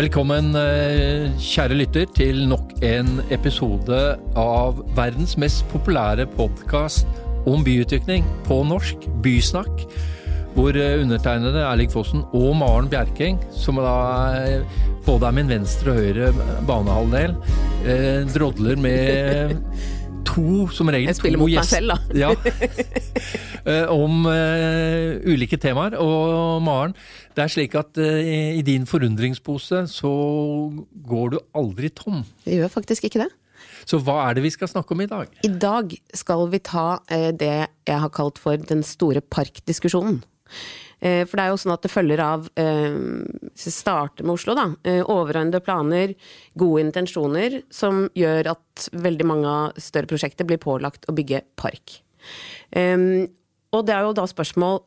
Velkommen, eh, kjære lytter, til nok en episode av verdens mest populære podkast om byutvikling på norsk, Bysnakk. Hvor eh, undertegnede Erling Fossen og Maren Bjerking, som da eh, både er min venstre og høyre banehalvdel, drodler med to, som regel, Jeg spiller mot meg selv, da. ja, om uh, ulike temaer. Og Maren, det er slik at uh, i din forundringspose så går du aldri tom. Jeg gjør faktisk ikke det. Så hva er det vi skal snakke om i dag? I dag skal vi ta uh, det jeg har kalt for den store parkdiskusjonen. Eh, for det er jo sånn at det følger av eh, Hvis vi starter med Oslo, da. Eh, overordnede planer, gode intensjoner, som gjør at veldig mange av større prosjekter blir pålagt å bygge park. Og det er jo da spørsmål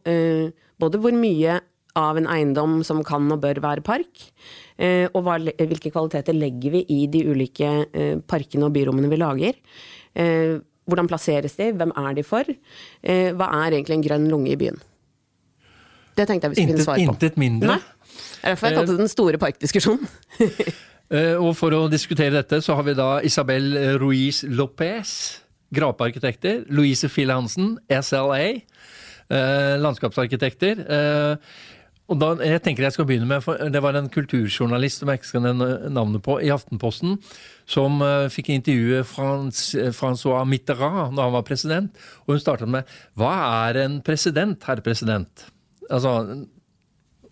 både hvor mye av en eiendom som kan og bør være park, og hvilke kvaliteter legger vi i de ulike parkene og byrommene vi lager. Hvordan plasseres de, hvem er de for? Hva er egentlig en grønn lunge i byen? Det tenkte jeg vi skulle finne svar på. Intet mindre. Nei. Det er derfor jeg kalte det den store parkdiskusjonen. Eh, og for å diskutere dette, så har vi da Isabel Ruiz Lopez, grapearkitekter. Louise Fille Hansen, SLA, eh, landskapsarkitekter. Eh, og da, jeg tenker jeg skal begynne med, for Det var en kulturjournalist som jeg ikke skal nevne navnet på, i Aftenposten, som fikk intervjue Frans, Francois Mitterrand da han var president. Og hun startet med 'Hva er en president, herre president?' Altså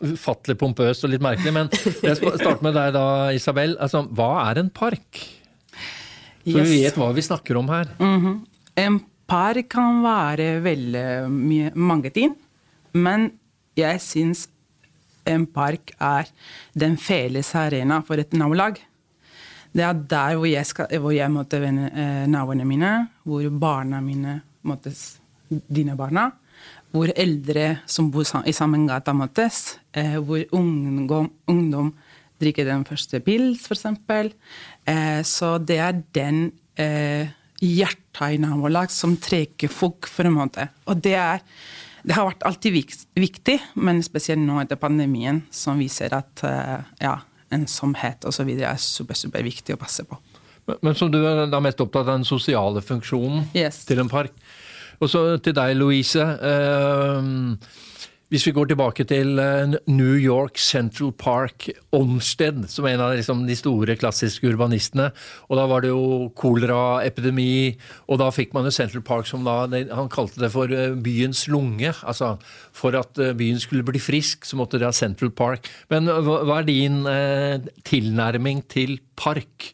ufattelig pompøst og litt merkelig, men jeg skal starte med deg da, Isabel. Altså, hva er en park? Så yes. vi vet hva vi snakker om her. Mm -hmm. En park kan være veldig mye, mange ting, men jeg syns en park er den felles arena for et nabolag. Det er der hvor jeg, skal, hvor jeg møter eh, naboene mine, hvor barna mine møtes dine barna hvor eldre som bor i samme gata, møtes. Eh, hvor ungdom, ungdom, drikker den første pils, f.eks. Eh, så det er den eh, hjertet i nabolag som trekker folk fremover. Og det, er, det har vært alltid viktig, men spesielt nå etter pandemien, som viser at eh, ja, ensomhet osv. er super, super viktig å passe på. Men, men som du er da mest opptatt av den sosiale funksjonen yes. til en park. Og så til deg, Louise. Uh, hvis vi går tilbake til eh, New York Central Park Olmsted, som er en av liksom, de store klassiske urbanistene. Og da var det jo koleraepidemi, og da fikk man jo Central Park som da Han kalte det for eh, byens lunge. Altså for at byen skulle bli frisk, så måtte det ha Central Park. Men hva er din eh, tilnærming til park?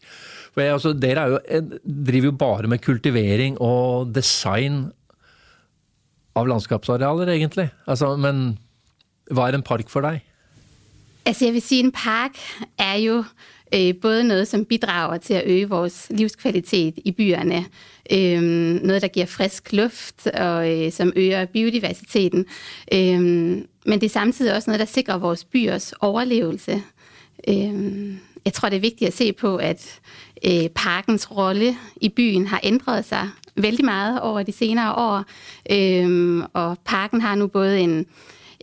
For jeg, altså, Dere jo, driver jo bare med kultivering og design av landskapsarealer, egentlig. Altså, men hva er en park for deg? Altså, jeg vil si en park er jo øh, både noe som bidrager til å øge vores livskvalitet i byerne, noe som giver frisk luft, og øh, som øger biodiversiteten, øh, men det er samtidig også noe der sikrer vores byers overlevelse. Øh, jeg tror, det er viktig å se på, at øh, parkens rolle i byen har ændret sig veldig meget over de senere år. Øhm, og parken har nu både en,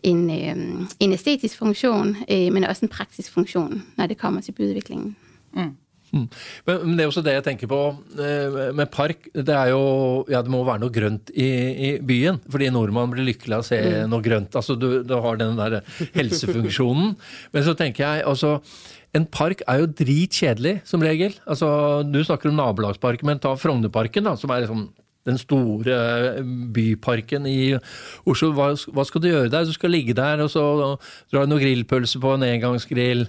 en, øhm, en æstetisk funktion, øh, men også en praktisk funksjon når det kommer til byudviklingen. Mm. Mm. Men, det er også det jeg tenker på med park. Det er jo Ja, det må være noe grønt i, i byen. Fordi nordmann blir lykkelig av å se mm. noe grønt. Altså du, du har den der helsefunksjonen. Men så tenker jeg altså en park er jo dritkjedelig, som regel. Altså, Du snakker om nabolagsparken, men ta Frognerparken, da, som er liksom den store byparken i Oslo. Hva, hva, skal du gjøre der? Du skal ligge der og så dra noen grillpølser på en engangsgrill.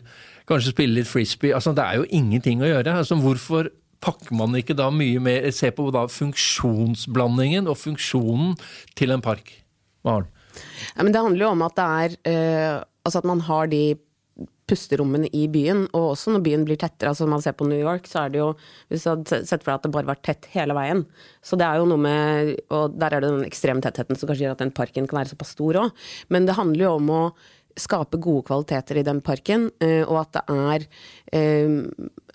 Kanskje spille litt frisbee. Altså, det er jo ingenting å gjøre. Altså, hvorfor pakker man ikke da mye mer Se på da funksjonsblandingen og funksjonen til en park. Ja, men det handler jo om at det er øh, Altså at man har de pusterommene i byen, og også når byen blir tettere. altså Når man ser på New York, så er det jo Hvis du hadde sett for deg at det bare var tett hele veien. Så det er jo noe med Og der er det den ekstreme tettheten som kanskje gjør at den parken kan være såpass stor òg. Men det handler jo om å skape gode kvaliteter i den parken, eh, og at det er eh,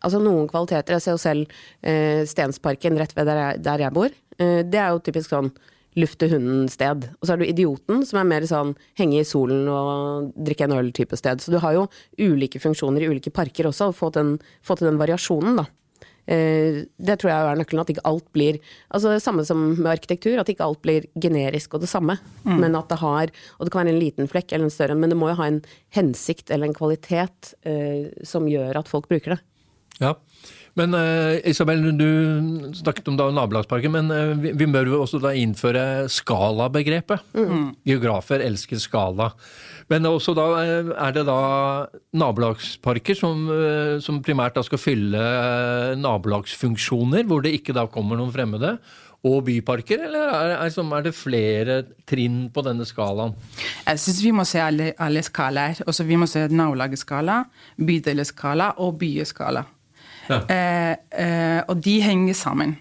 Altså noen kvaliteter Jeg ser jo selv eh, Stensparken rett ved der jeg, der jeg bor. Det er jo typisk sånn lufte hunden-sted. Og så er du idioten, som er mer sånn henge i solen og drikke en øl-type sted. Så du har jo ulike funksjoner i ulike parker også, og få til den, få til den variasjonen, da. Eh, det tror jeg er nøkkelen, at ikke alt blir altså det samme som med arkitektur, at ikke alt blir generisk og det samme. Mm. Men at det har Og det kan være en liten flekk eller en større, men det må jo ha en hensikt eller en kvalitet eh, som gjør at folk bruker det. Ja, men uh, Isabel, du snakket om da nabolagsparken, men uh, vi, vi, bør jo også da innføre skalabegrepet. Mm. Geografer elsker skala. Men også da uh, er det da nabolagsparker som, som primært da skal fylle nabolagsfunksjoner, hvor det ikke da kommer noen fremmede og byparker, eller er, er, det flere trinn på denne skalaen? Jeg syns vi må se alle, alle skalaer. Også vi må se nabolagsskala, bydelsskala og byeskala. Eh, eh, og de henger sammen.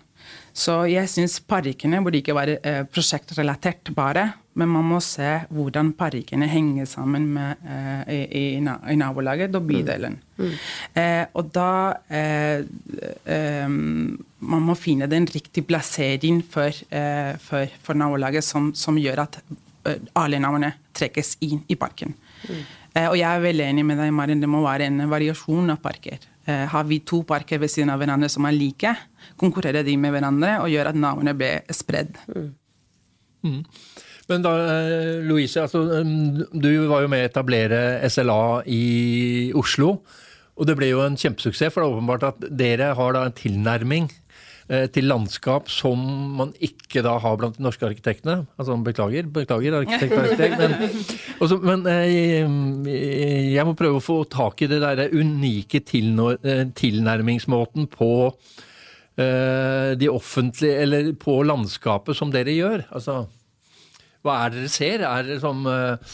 Så jeg syns parkene burde ikke være eh, prosjektrelatert bare, men man må se hvordan parkene henger sammen med, eh, i, i, i, nabolaget og bydelen. Mm. Mm. Eh, og da eh, eh, Man må finne den riktige plasseringen for, for, for nabolaget som, som, gjør at alle navnene trekkes inn i parken. Mm. og jeg er veldig enig med deg, Marin, det må være en variasjon av parker. Eh, har vi to parker ved siden av hverandre som er like, konkurrerer de med hverandre og gjør at navnet blir spredd. Mm. Mm. Men da, eh, Louise, altså, um, du var jo med å etablere SLA i Oslo. Og det ble jo en kjempesuksess, for det er åpenbart at dere har da en tilnærming til landskap som man ikke da har blant de norske arkitektene. Altså, beklager, beklager arkitekt arkitekt, men, også, men jeg, jeg må prøve å få tak i det derre unike eh, tilnærmingsmåten på de offentlige, eller på landskapet som dere gjør. Altså, hva er det dere ser? Er det som Eh,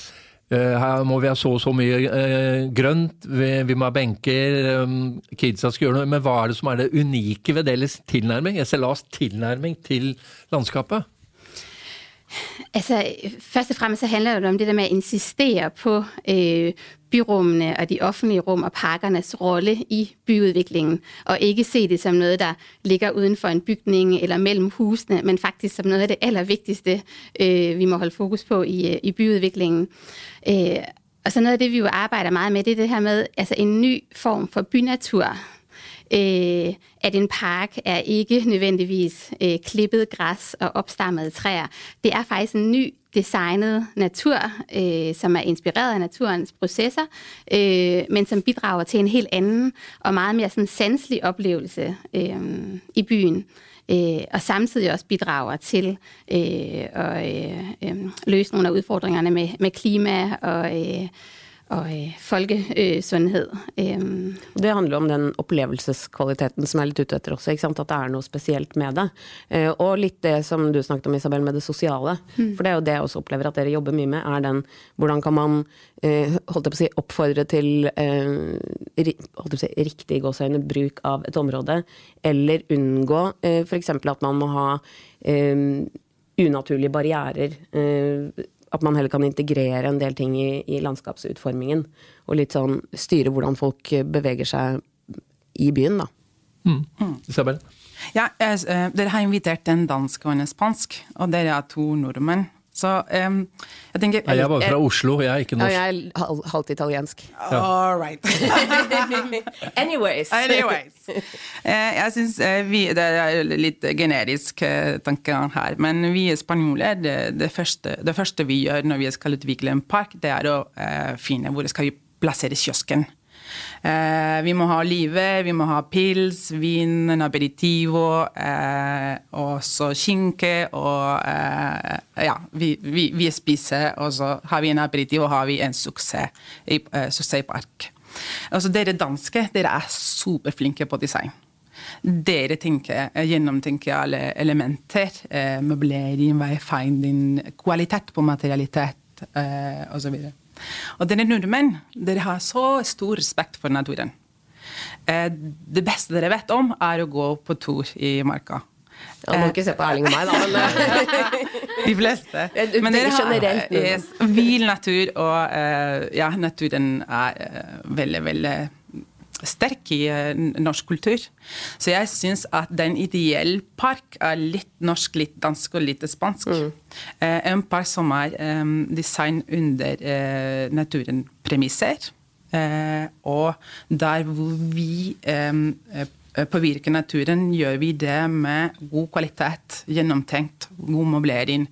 her må vi ha så og så mye eh, grønt, vi, må ha benker, um, kidsa skal gjøre noe. Men hva er det som er det unike ved deres tilnærming, SLAs tilnærming til landskapet? Altså, først og fremmest så handler det om det der med å insistere på øh, byrummene og de offentlige rum og parkernes rolle i byutviklingen, og ikke se det som noe der ligger utenfor en bygning eller mellom husene, men faktisk som noe av det aller viktigste øh, vi må holde fokus på i, i byutviklingen. Øh, og så noe av det vi jo arbeider mye med, det er det her med altså en ny form for bynatur øh, at en park er ikke nødvendigvis øh, klippet græs og oppstammede trær. Det er faktisk en ny designet natur, øh, som er inspireret av naturens processer, øh, men som bidrager til en helt annen og meget mer sådan sanselig oplevelse øh, i byen. Øh, og samtidig også bidrager til øh, å øh, løse noen av utfordringene med, med klima og og eh, folkesundhed. Det handler om den opplevelseskvaliteten som er litt ute etter også. At det er noe spesielt med det. Eh, og litt det som du snakket om, Isabel, med det sosiale. Mm. For det er jo det jeg også opplever at dere jobber mye med, er den hvordan kan man eh, holdt jeg på å si, oppfordre til å si, riktig gåseøyne bruk av et område, eller unngå f.eks. at man må ha unaturlige barrierer at man heller kan integrere en del ting i, i landskapsutformingen. Og litt sånn styre hvordan folk beveger seg i byen, da. Mm. mm. Isabel? Ja, jeg, eh, dere har invitert en dansk og en spansk, og dere er to nordmenn. Så um, jeg tenker Nei, Jeg var fra Oslo, jeg er ikke norsk. Ja, jeg er halvt italiensk. Ja. All right. Anyways. Anyways. Eh, jeg syns eh, vi Det er litt generisk eh, tanke her, men vi spanjoler, det, det, første, det første vi gjør når vi skal utvikle en park, det er å uh, finne hvor skal vi plassere kiosken. Eh, vi må ha olive, vi må ha pils, vin, en aperitivo, eh, og så skinke og eh, Ja, vi, vi, vi, spiser, og så har vi en aperitivo, og har vi en suksess i, suksesspark. Altså, dere danske dere er superflinke på design. Dere tenker, gjennomtenker alle elementer. Eh, møblering, wayfinding, kvalitet på materialitet eh, osv. Og dere nordmenn dere har så stor respekt for naturen. Eh, det beste dere vet om, er å gå på tur i marka. Ja, må ikke se på Erling og meg, da, men eh, De fleste. Men dere har yes, vill natur, og ja, naturen er veldig, veldig sterk i norsk kultur. Så jeg syns at den ideelle park er litt norsk, litt dansk og litt spansk. Mm. En park som er design under naturen premisser. Og der hvor vi Eh, påvirke naturen, gjør vi det med god kvalitet, gjennomtenkt, god mobilering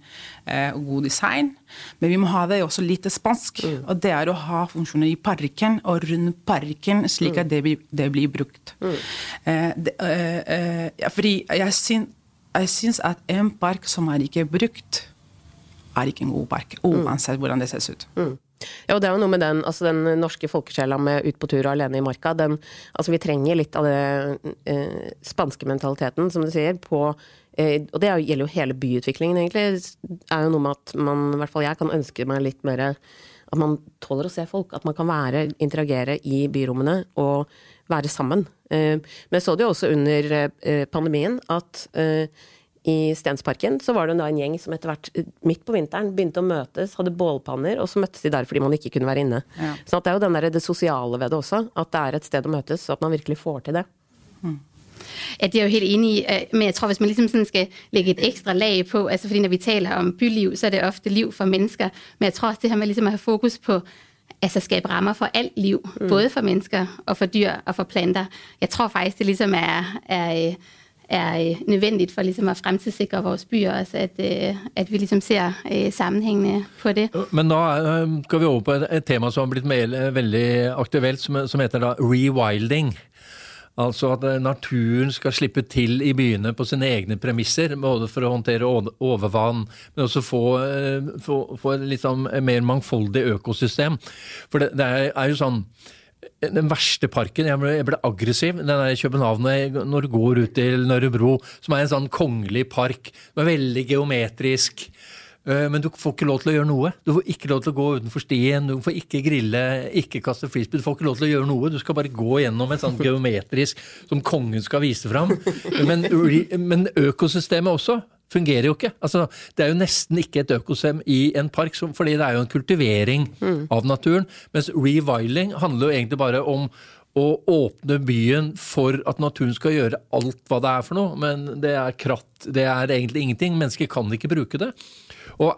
eh, og god design. Men vi må ha det også litt spansk. Mm. Og det er å ha funksjoner i parken og rundt parken, slik at det, det, det blir brukt. Mm. Eh, det, eh, ja, fordi jeg syns, jeg syns at en park som er ikke brukt, er ikke en god park. Mm. Uansett hvordan det ser ut. Mm. Ja, og det er jo noe med den, altså den norske folkesjela med ut på tur og alene i marka. Den, altså vi trenger litt av det eh, spanske mentaliteten, som du sier, på eh, Og det gjelder jo hele byutviklingen, egentlig. Det er jo noe med at man, i hvert fall jeg, kan ønske meg litt mer at man tåler å se folk. At man kan være, interagere i byrommene og være sammen. Eh, men jeg så det jo også under eh, pandemien at i Stensparken så var det da en gjeng som etter hvert, midt på vinteren, begynte å møtes, hadde bålpanner, og så møttes de der fordi man ikke kunne være inne. Ja. Så det er jo den der, det sosiale ved det også, at det er et sted å møtes, og at man virkelig får til det. Mm. Ja, det er jo helt enig i, men jeg tror hvis man liksom skal legge et ekstra lag på, altså fordi når vi taler om byliv, så er det ofte liv for mennesker, men jeg tror også det her med liksom å ha fokus på altså skape rammer for alt liv, mm. både for mennesker og for dyr og for planter. Jeg tror faktisk det liksom er, er er nødvendig nødvendigt for liksom å fremtidssikre vores byer, altså at, øh, at vi liksom ser øh, sammenhengene på det. Men nå skal vi over på et tema som har blitt veldig aktuelt, som heter da rewilding. Altså at naturen skal slippe til i byene på sine egne premisser, både for å håndtere overvann, men også få, få, få et litt sånn mer mangfoldig økosystem. For det, det er jo sånn den verste parken. Jeg ble, jeg ble aggressiv. Den der i København når du går ut til Nørrebro, som er en sånn kongelig park. Den er veldig geometrisk. Eh, men du får ikke lov til å gjøre noe. Du får ikke lov til å gå utenfor stien, du får ikke grille, ikke kaste frisbee. Du får ikke lov til å gjøre noe. Du skal bare gå gjennom et sånt geometrisk som kongen skal vise fram. Men, men økosystemet også fungerer jo ikke. Altså, det er jo nesten ikke et økosystem i en park, fordi det er jo en kultivering mm. av naturen. Mens reviling handler jo egentlig bare om å åpne byen for at naturen skal gjøre alt hva det er for noe. Men det er kratt, det er egentlig ingenting. Mennesker kan ikke bruke det. Og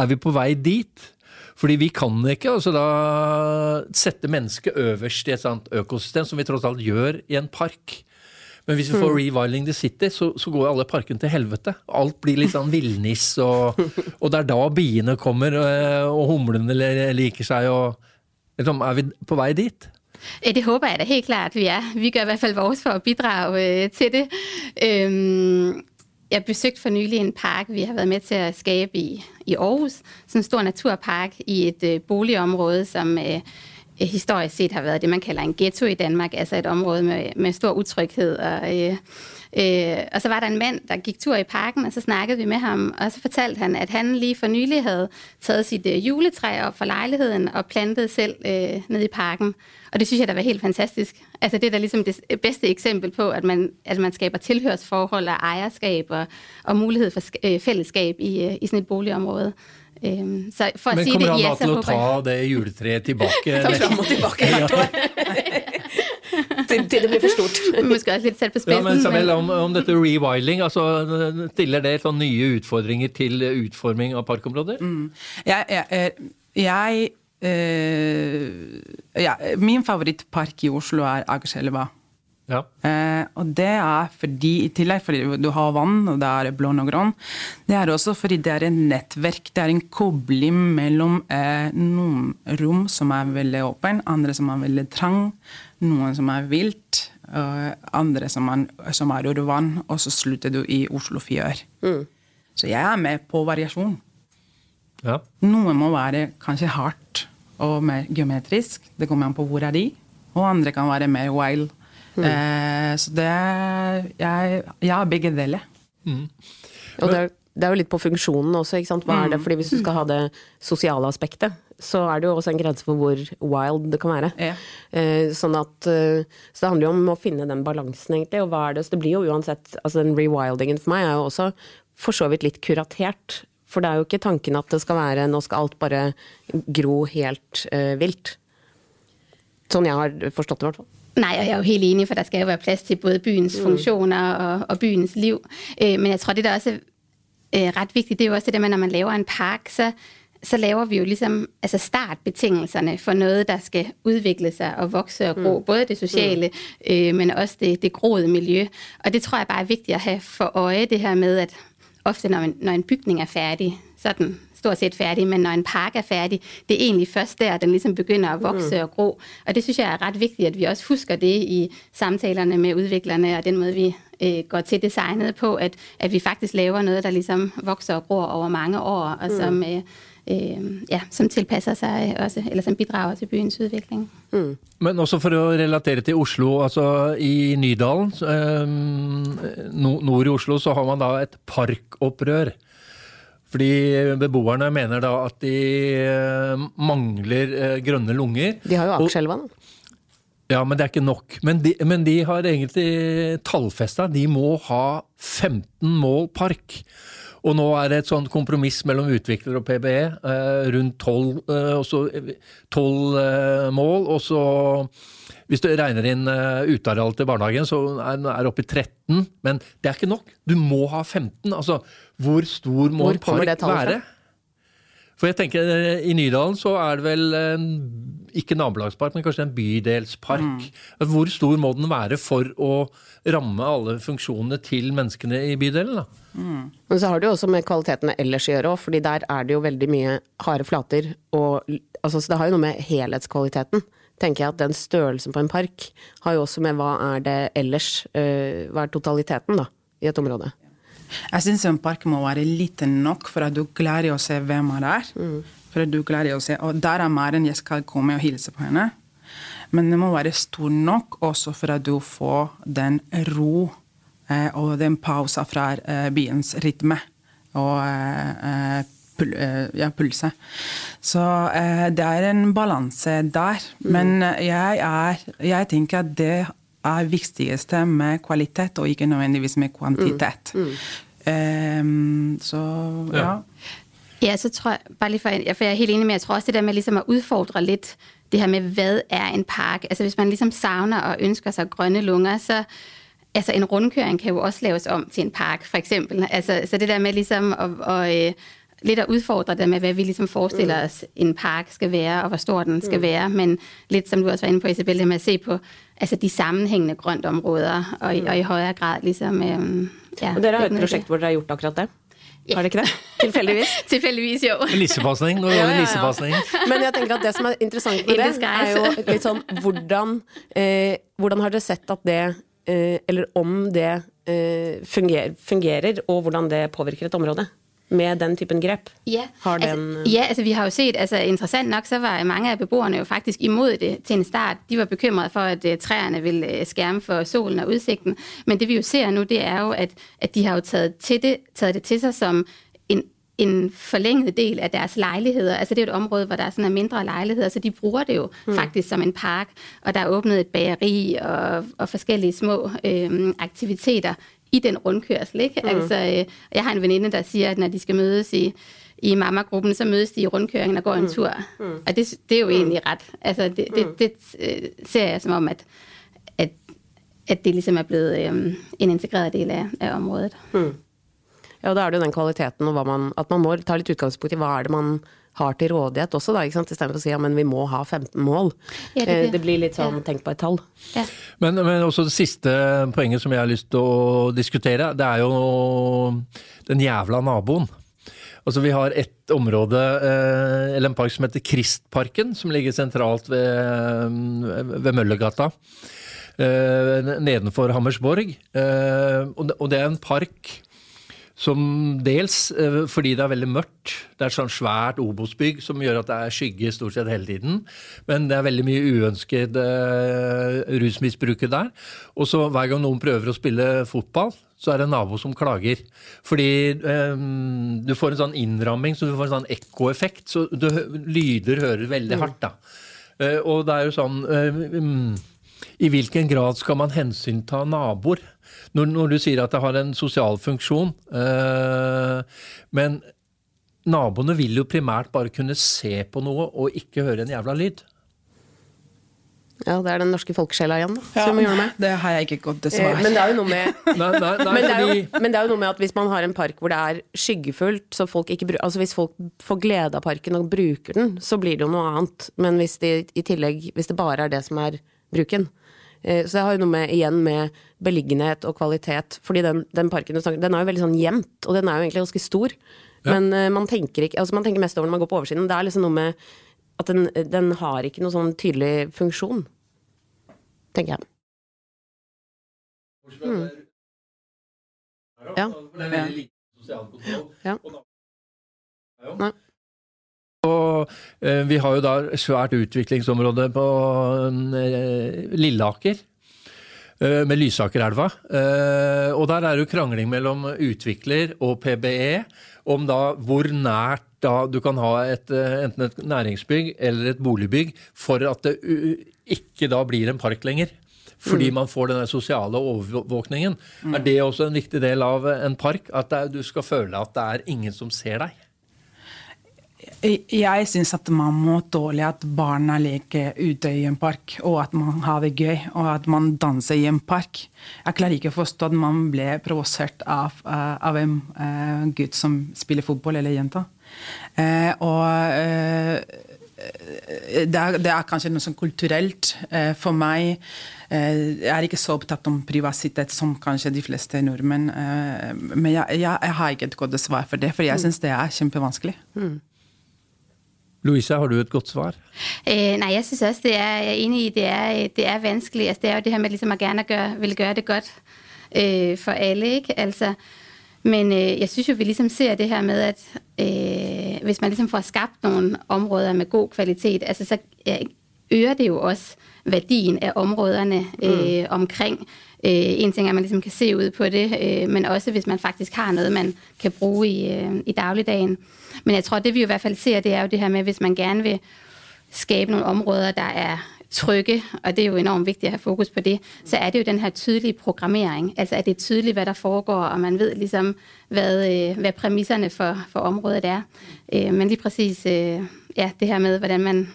er vi på vei dit? Fordi vi kan ikke altså da sette mennesket øverst i et sånt økosystem, som vi tross alt gjør i en park. Men hvis vi får mm. Rewilding the City, så, så går alle parkene til helvete. Alt blir litt sånn villniss, og, og, det er da biene kommer, eh, og humlene liker seg, og liksom, Er vi på vei dit? Det håper jeg da helt klart vi er. Vi gjør i hvert fall vårt for å bidrage øh, til det. Jeg besøgte for nylig en park vi har vært med til å skape i, i Aarhus. Sådan en stor naturpark i et øh, boligområde som øh, historisk set har været det, man kalder en ghetto i Danmark, altså et område med, med stor utryghed. Og, øh, øh, og så var der en mand, der gik tur i parken, og så snakkede vi med ham, og så fortalte han, at han lige for nylig havde taget sit øh, juletræ op fra lejligheden og plantet selv øh, ned i parken. Og det synes jeg, der var helt fantastisk. Altså det er da ligesom det bedste eksempel på, at man, at man skaber tilhørsforhold og ejerskab og, og mulighed for øh, fællesskab i, øh, i sådan et boligområde. Um, så for Men kommer han da til å ta det juletreet tilbake? ta fram og tilbake hvert år. til, til, det blir for stort. Ja, men Samuel, om, om dette rewilding, altså, stiller det sånn nye utfordringer til utforming av parkområder? Mm. Jeg, jeg, jeg øh, ja, Min favorittpark i Oslo er Akerselva. Ja. Eh, og det er fordi, i tillegg fordi du har vann, og det er blond og grønn, det er også fordi det er et nettverk. Det er en kobling mellom eh, noen rom som er veldig åpne, andre som er veldig trang, noen som er vilt, og andre som er, som er under vann, og så slutter du i Oslo Fjør. Mm. Så jeg er med på variasjon. Ja. Noe må være kanskje hardt og mer geometrisk. Det kommer an på hvor er de. Og andre kan være mer wild Mm. Eh, så det Jeg, jeg har begge deler. Mm. Og det er, det er, jo litt på funksjonen også, ikke sant. Hva er det? Mm. Fordi hvis du skal ha det sosiale aspektet, så er det jo også en grense for hvor wild det kan være. Ja. Eh, sånn at eh, Så det handler jo om å finne den balansen, egentlig. Og hva er det Så det blir jo uansett Altså den rewildingen for meg er jo også for så vidt litt kuratert. For det er jo ikke tanken at det skal være nå skal alt bare gro helt eh, vilt. Sånn jeg har forstått det, i hvert fall. Nej, jeg er jo helt enig, for der skal jo være plads til både byens mm. funktioner og, og byens liv. Øh, men jeg tror, det der også er øh, ret vigtigt, det er jo også det der med, når man laver en park, så, så laver vi jo ligesom altså startbetingelserne for noget, der skal udvikle sig og vokse og gro. Mm. Både det sociale, mm. øh, men også det, det groede miljø. Og det tror jeg bare er vigtigt at have for øje, det her med, at ofte når, man, når en bygning er færdig, så er den stort set færdig, men når en park er færdig, det er egentlig først der, den ligesom begynder at vokse mm. og gro. Og det synes jeg er ret vigtigt, at vi også husker det i samtalerne med udviklerne, og den måde, vi øh, går til designet på, at, at vi faktisk laver noget, der ligesom vokser og gror over mange år, og mm. som... Øh, øh, ja, som tilpasser seg også, eller som bidrager til byens utvikling. Mm. Men også for å relatere til Oslo, altså i Nydalen, eh, nord i Oslo, så har man da et parkopprør. Fordi beboerne mener da at de eh, mangler eh, grønne lunger. De har jo Akerselva, da. Ja, men det er ikke nok. Men de, men de har egentlig tallfesta. De må ha 15 mål park. Og nå er det et sånt kompromiss mellom utvikler og PBE eh, rundt 12, eh, eh, mål. Og så, hvis du regner inn uteareal til barnehagen, så er det oppe i 13. Men det er ikke nok. Du må ha 15. Altså, hvor stor må hvor en park være? For jeg tenker, eh, I Nydalen så er det vel en, ikke nabolagspark, men kanskje en bydelspark. Mm. Hvor stor må den være for å ramme alle funksjonene til menneskene i bydelen? da? Mm. Men så har det jo også med kvalitetene ellers å gjøre òg, fordi der er det jo veldig mye harde flater. Og, altså, så det har jo noe med helhetskvaliteten. tenker jeg at Den størrelsen på en park har jo også med hva er det ellers, uh, hva er totaliteten da, i et område. Jeg syns en park må være liten nok for at du klarer å se hvem er. Mm. For at du klarer å se, Og der er Maren, jeg skal komme og hilse på henne. Men det må være stor nok også for at du får den ro Eh, og den pausa fra eh, byens rytme og eh, pul ja, pulse. Så det er en balanse der. Mm. Men jeg, er, jeg tenker at det er viktigste med kvalitet, og ikke nødvendigvis med kvantitet. Mm. Mm. Um, så ja. Ja, så tror jeg, bare lige for, for jeg er helt enig med, jeg tror også det der med ligesom at udfordre lidt det her med, hvad er en park? Altså hvis man ligesom savner og ønsker sig grønne lunger, så, altså en rundkøring kan jo også laves om til en park, for eksempel. Altså, så det der med ligesom at, og, øh, lidt at udfordre det med, hvad vi ligesom forestiller mm. os, en park skal være, og hvor stor den skal mm. være, men lidt som du også var inde på, Isabel, det med at se på altså de sammenhengende grøntområder, og, mm. og i høyere grad liksom ja, og dere har et prosjekt hvor dere har gjort akkurat det? Ja. Har det ikke det? Tilfeldigvis? Tilfeldigvis, jo. Nissepasning. Nå ja, ja, nissepasning. Men jeg tenker at det som er interessant med det, er jo litt sånn hvordan, eh, hvordan har dere sett at det Eh, eller om det eh, fungerer, fungerer, og hvordan det påvirker et område med den typen grep? Ja, altså, ja altså, vi har jo set, altså interessant nok, så var mange av beboerne jo faktisk imod det til en start. De var bekymret for, at trærne træerne ville skærme for solen og udsigten. Men det vi jo ser nu, det er jo, at, at de har jo taget, til det, taget det til sig som en en forlænget del af deres lejligheder. Altså det er et område, hvor der er sådan en mindre lejligheder, så de bruger det jo mm. faktisk som en park. Og der er åbnet et bageri og, og forskellige små øh, aktiviteter i den rundkørsel. Ikke? Mm. Altså, øh, jeg har en veninde, der sier at når de skal møtes i, i mamma-gruppen, så møtes de i rundkøringen og går en mm. tur. Mm. Og det, det er jo mm. egentlig rett. Altså, det, det, det, det øh, ser jeg som om, at, at, at det liksom er blevet um, en integreret del av, av området. Mm. Ja, da er det jo den kvaliteten og man, at man må ta litt utgangspunkt i hva er det man har til rådighet også, da, ikke sant? istedenfor å si ja, men vi må ha 15 mål. Ja, det, det. det, blir litt sånn ja. tenk på et tall. Ja. Men, men, også det siste poenget som jeg har lyst til å diskutere, det er jo den jævla naboen. Altså Vi har et område, eh, eller en park som heter Kristparken, som ligger sentralt ved, ved Møllergata. Eh, nedenfor Hammersborg. Eh, og det er en park som dels eh, fordi det er veldig mørkt. Det er sånn svært Obos-bygg som gjør at det er skygge stort sett hele tiden. Men det er veldig mye uønsket uh, rusmisbruket der. Og så hver gang noen prøver å spille fotball, så er det en nabo som klager. Fordi um, du får en sånn innramming, så du får en sånn ekkoeffekt. Så du, lyder hører veldig hardt, da. Uh, og det er jo sånn uh, um, I hvilken grad skal man hensynta naboer? Når, når, du sier at det har en sosial funksjon øh, Men naboene vil jo primært bare kunne se på noe og ikke høre en jævla lyd. Ja, det er den norske folkesjela igjen, da. Ja, som gjør med. Det har jeg ikke gått dessverre. Eh, men det er jo noe med nei, nei, nei, men, det jo, men, det er jo noe med at hvis man har en park hvor det er skyggefullt, så folk ikke Altså hvis folk får glede av parken og bruker den, så blir det jo noe annet. Men hvis de, i tillegg Hvis det bare er det som er bruken. Eh, så det har jo noe med, igjen med beliggenhet og kvalitet. Fordi den, den parken du snakker den er jo veldig sånn gjemt, og den er jo egentlig ganske stor. Ja. Men uh, man tenker ikke Altså man tenker mest over når man går på oversiden. Det er liksom noe med at den, den har ikke noen sånn tydelig funksjon. Tenker jeg. Mm. Ja. ja. Nei. Eh, vi har jo da svært utviklingsområde på eh, Lilleaker. Eh, med Lysakerelva. Og der er det jo krangling mellom utvikler og PBE om da hvor nært da du kan ha et, enten et næringsbygg eller et boligbygg for at det ikke da blir en park lenger. Fordi mm. man får den sosiale overvåkningen. Mm. Er det også en viktig del av en park? At er, du skal føle at det er ingen som ser deg? Jeg syns at man må tåle at barna leker ute i en park, og at man har det gøy, og at man danser i en park. Jeg klarer ikke å forstå at man ble provosert av, uh, av en uh, gutt som spiller fotball, eller jenta. Uh, og det er, det er, kanskje noe sånn kulturelt for meg. Jeg er ikke så opptatt om privasitet som kanskje de fleste nordmenn. Men jeg, jeg, jeg har ikke et godt svar for det, for jeg mm. syns det er kjempevanskelig. Mm. Louise, har du et godt svar? Eh, nei, jeg synes også, det er, jeg er enig i, det er, det er vanskelig. Altså, det er jo det her med liksom, at gjerne gøre, vil gøre det godt øh, for alle, ikke? Altså, men øh, jeg synes jo, vi liksom ser det her med, at øh, hvis man liksom får skabt noen områder med god kvalitet, altså så øger det jo også verdien av områderne øh, mm. omkring. Øh, en ting er, at man ligesom kan se ud på det, øh, men også hvis man faktisk har noget, man kan bruge i, øh, i dagligdagen. Men jeg tror, det vi i hvert fald ser, det er jo det her med, hvis man gerne vil skabe nogle områder, der er trygge, og det er jo enormt vigtigt at have fokus på det, så er det jo den her tydelige programmering. Altså at det er tydeligt, hvad der foregår, og man ved ligesom, hvad, øh, hvad præmisserne for, for området er. Men lige præcis ja, det her med, hvordan man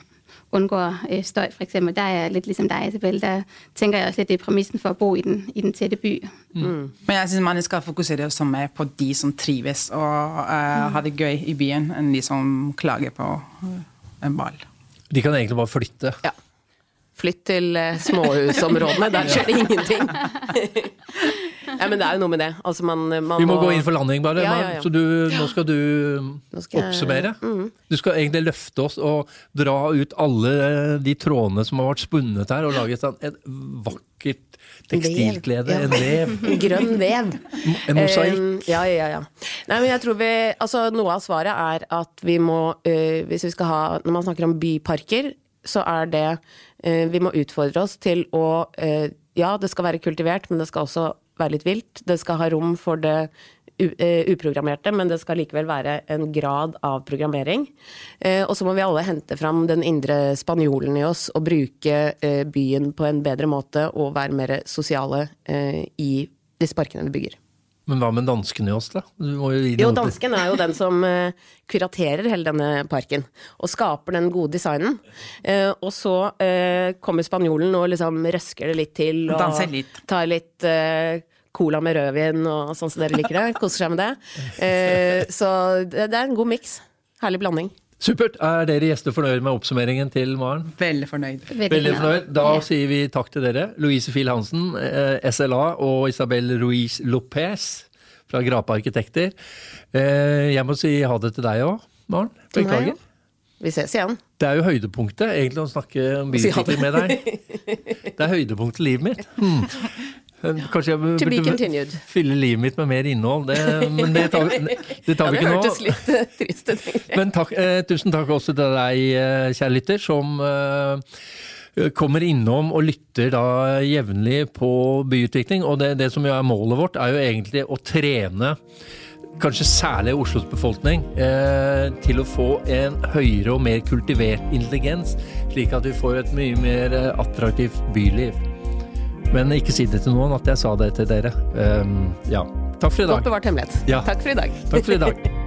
undgår øh, støj, for eksempel. Der er jeg lidt ligesom dig, Isabel. Der tænker jeg også at det er præmissen for at bo i den, i den tætte by. Mm. Mm. Men jeg synes man skal fokusere også mer på de som trives og øh, mm. har det gøy i byen, enn de som klager på uh, en ball. De kan egentlig bare flytte. Ja. Flytt til uh, småhusområdene, der skjer det ingenting. Ja, men det er jo noe med det. Altså, man, man Vi må, må, gå inn for landing, bare. Ja, ja, så du, nå skal du skal oppsummere. Jeg, mm. Du skal egentlig løfte oss og dra ut alle de trådene som har vært spunnet her, og lage et, et vakkert tekstilklede, en vev. Grønn vev. En mosaikk. Um, ja, ja, ja. Nei, men jeg tror vi Altså, noe av svaret er at vi må, uh, hvis vi skal ha Når man snakker om byparker, så er det uh, Vi må utfordre oss til å uh, Ja, det skal være kultivert, men det skal også være litt vilt. Det skal ha rom for det eh, uprogrammerte, men det skal likevel være en grad av programmering. Eh, og så må vi alle hente fram den indre spanjolen i oss og bruke eh, byen på en bedre måte og være mer sosiale i disse parkene vi bygger. Men hva med danskene i oss, da? jo, jo, dansken er jo den som uh, kuraterer hele denne parken. Og skaper den gode designen. Uh, og så uh, kommer spanjolen og liksom røsker det litt til. Og Danser litt. tar litt cola med rødvin og sånn som dere liker det. Koser seg med det. så det, det er en god miks. Herlig blanding. Supert. Er dere gjester fornøyd med oppsummeringen til Maren? Veldig fornøyd. Veldig fornøyd. Da sier vi takk til dere. Louise Fiel Hansen, eh, SLA, og Isabel Ruiz Lopez fra Grape Arkitekter. Eh, jeg må si ha det til deg òg, Maren. Beklager. Vi ses igjen. Det er jo høydepunktet egentlig å snakke om byutvikling med deg. Det er høydepunktet i livet mitt. Hmm. Kanskje jeg burde fylle livet mitt med mer innhold. Det, men det tar, det tar vi ikke nå. Det hørtes litt eh, trist ut. Men takk, eh, tusen takk også til deg, eh, kjære lytter, som eh, kommer innom og lytter da jevnlig på byutvikling. Og det, det som er målet vårt, er jo egentlig å trene kanskje særlig Oslos befolkning, eh, til å få en høyere og mer kultivert intelligens, slik at vi får et mye mer attraktivt byliv. Men ikke si det til noen at jeg sa det til dere. Um, ja. Takk for i dag. Godt bevart hemmelighet. Ja. Takk for i dag. Takk for i dag.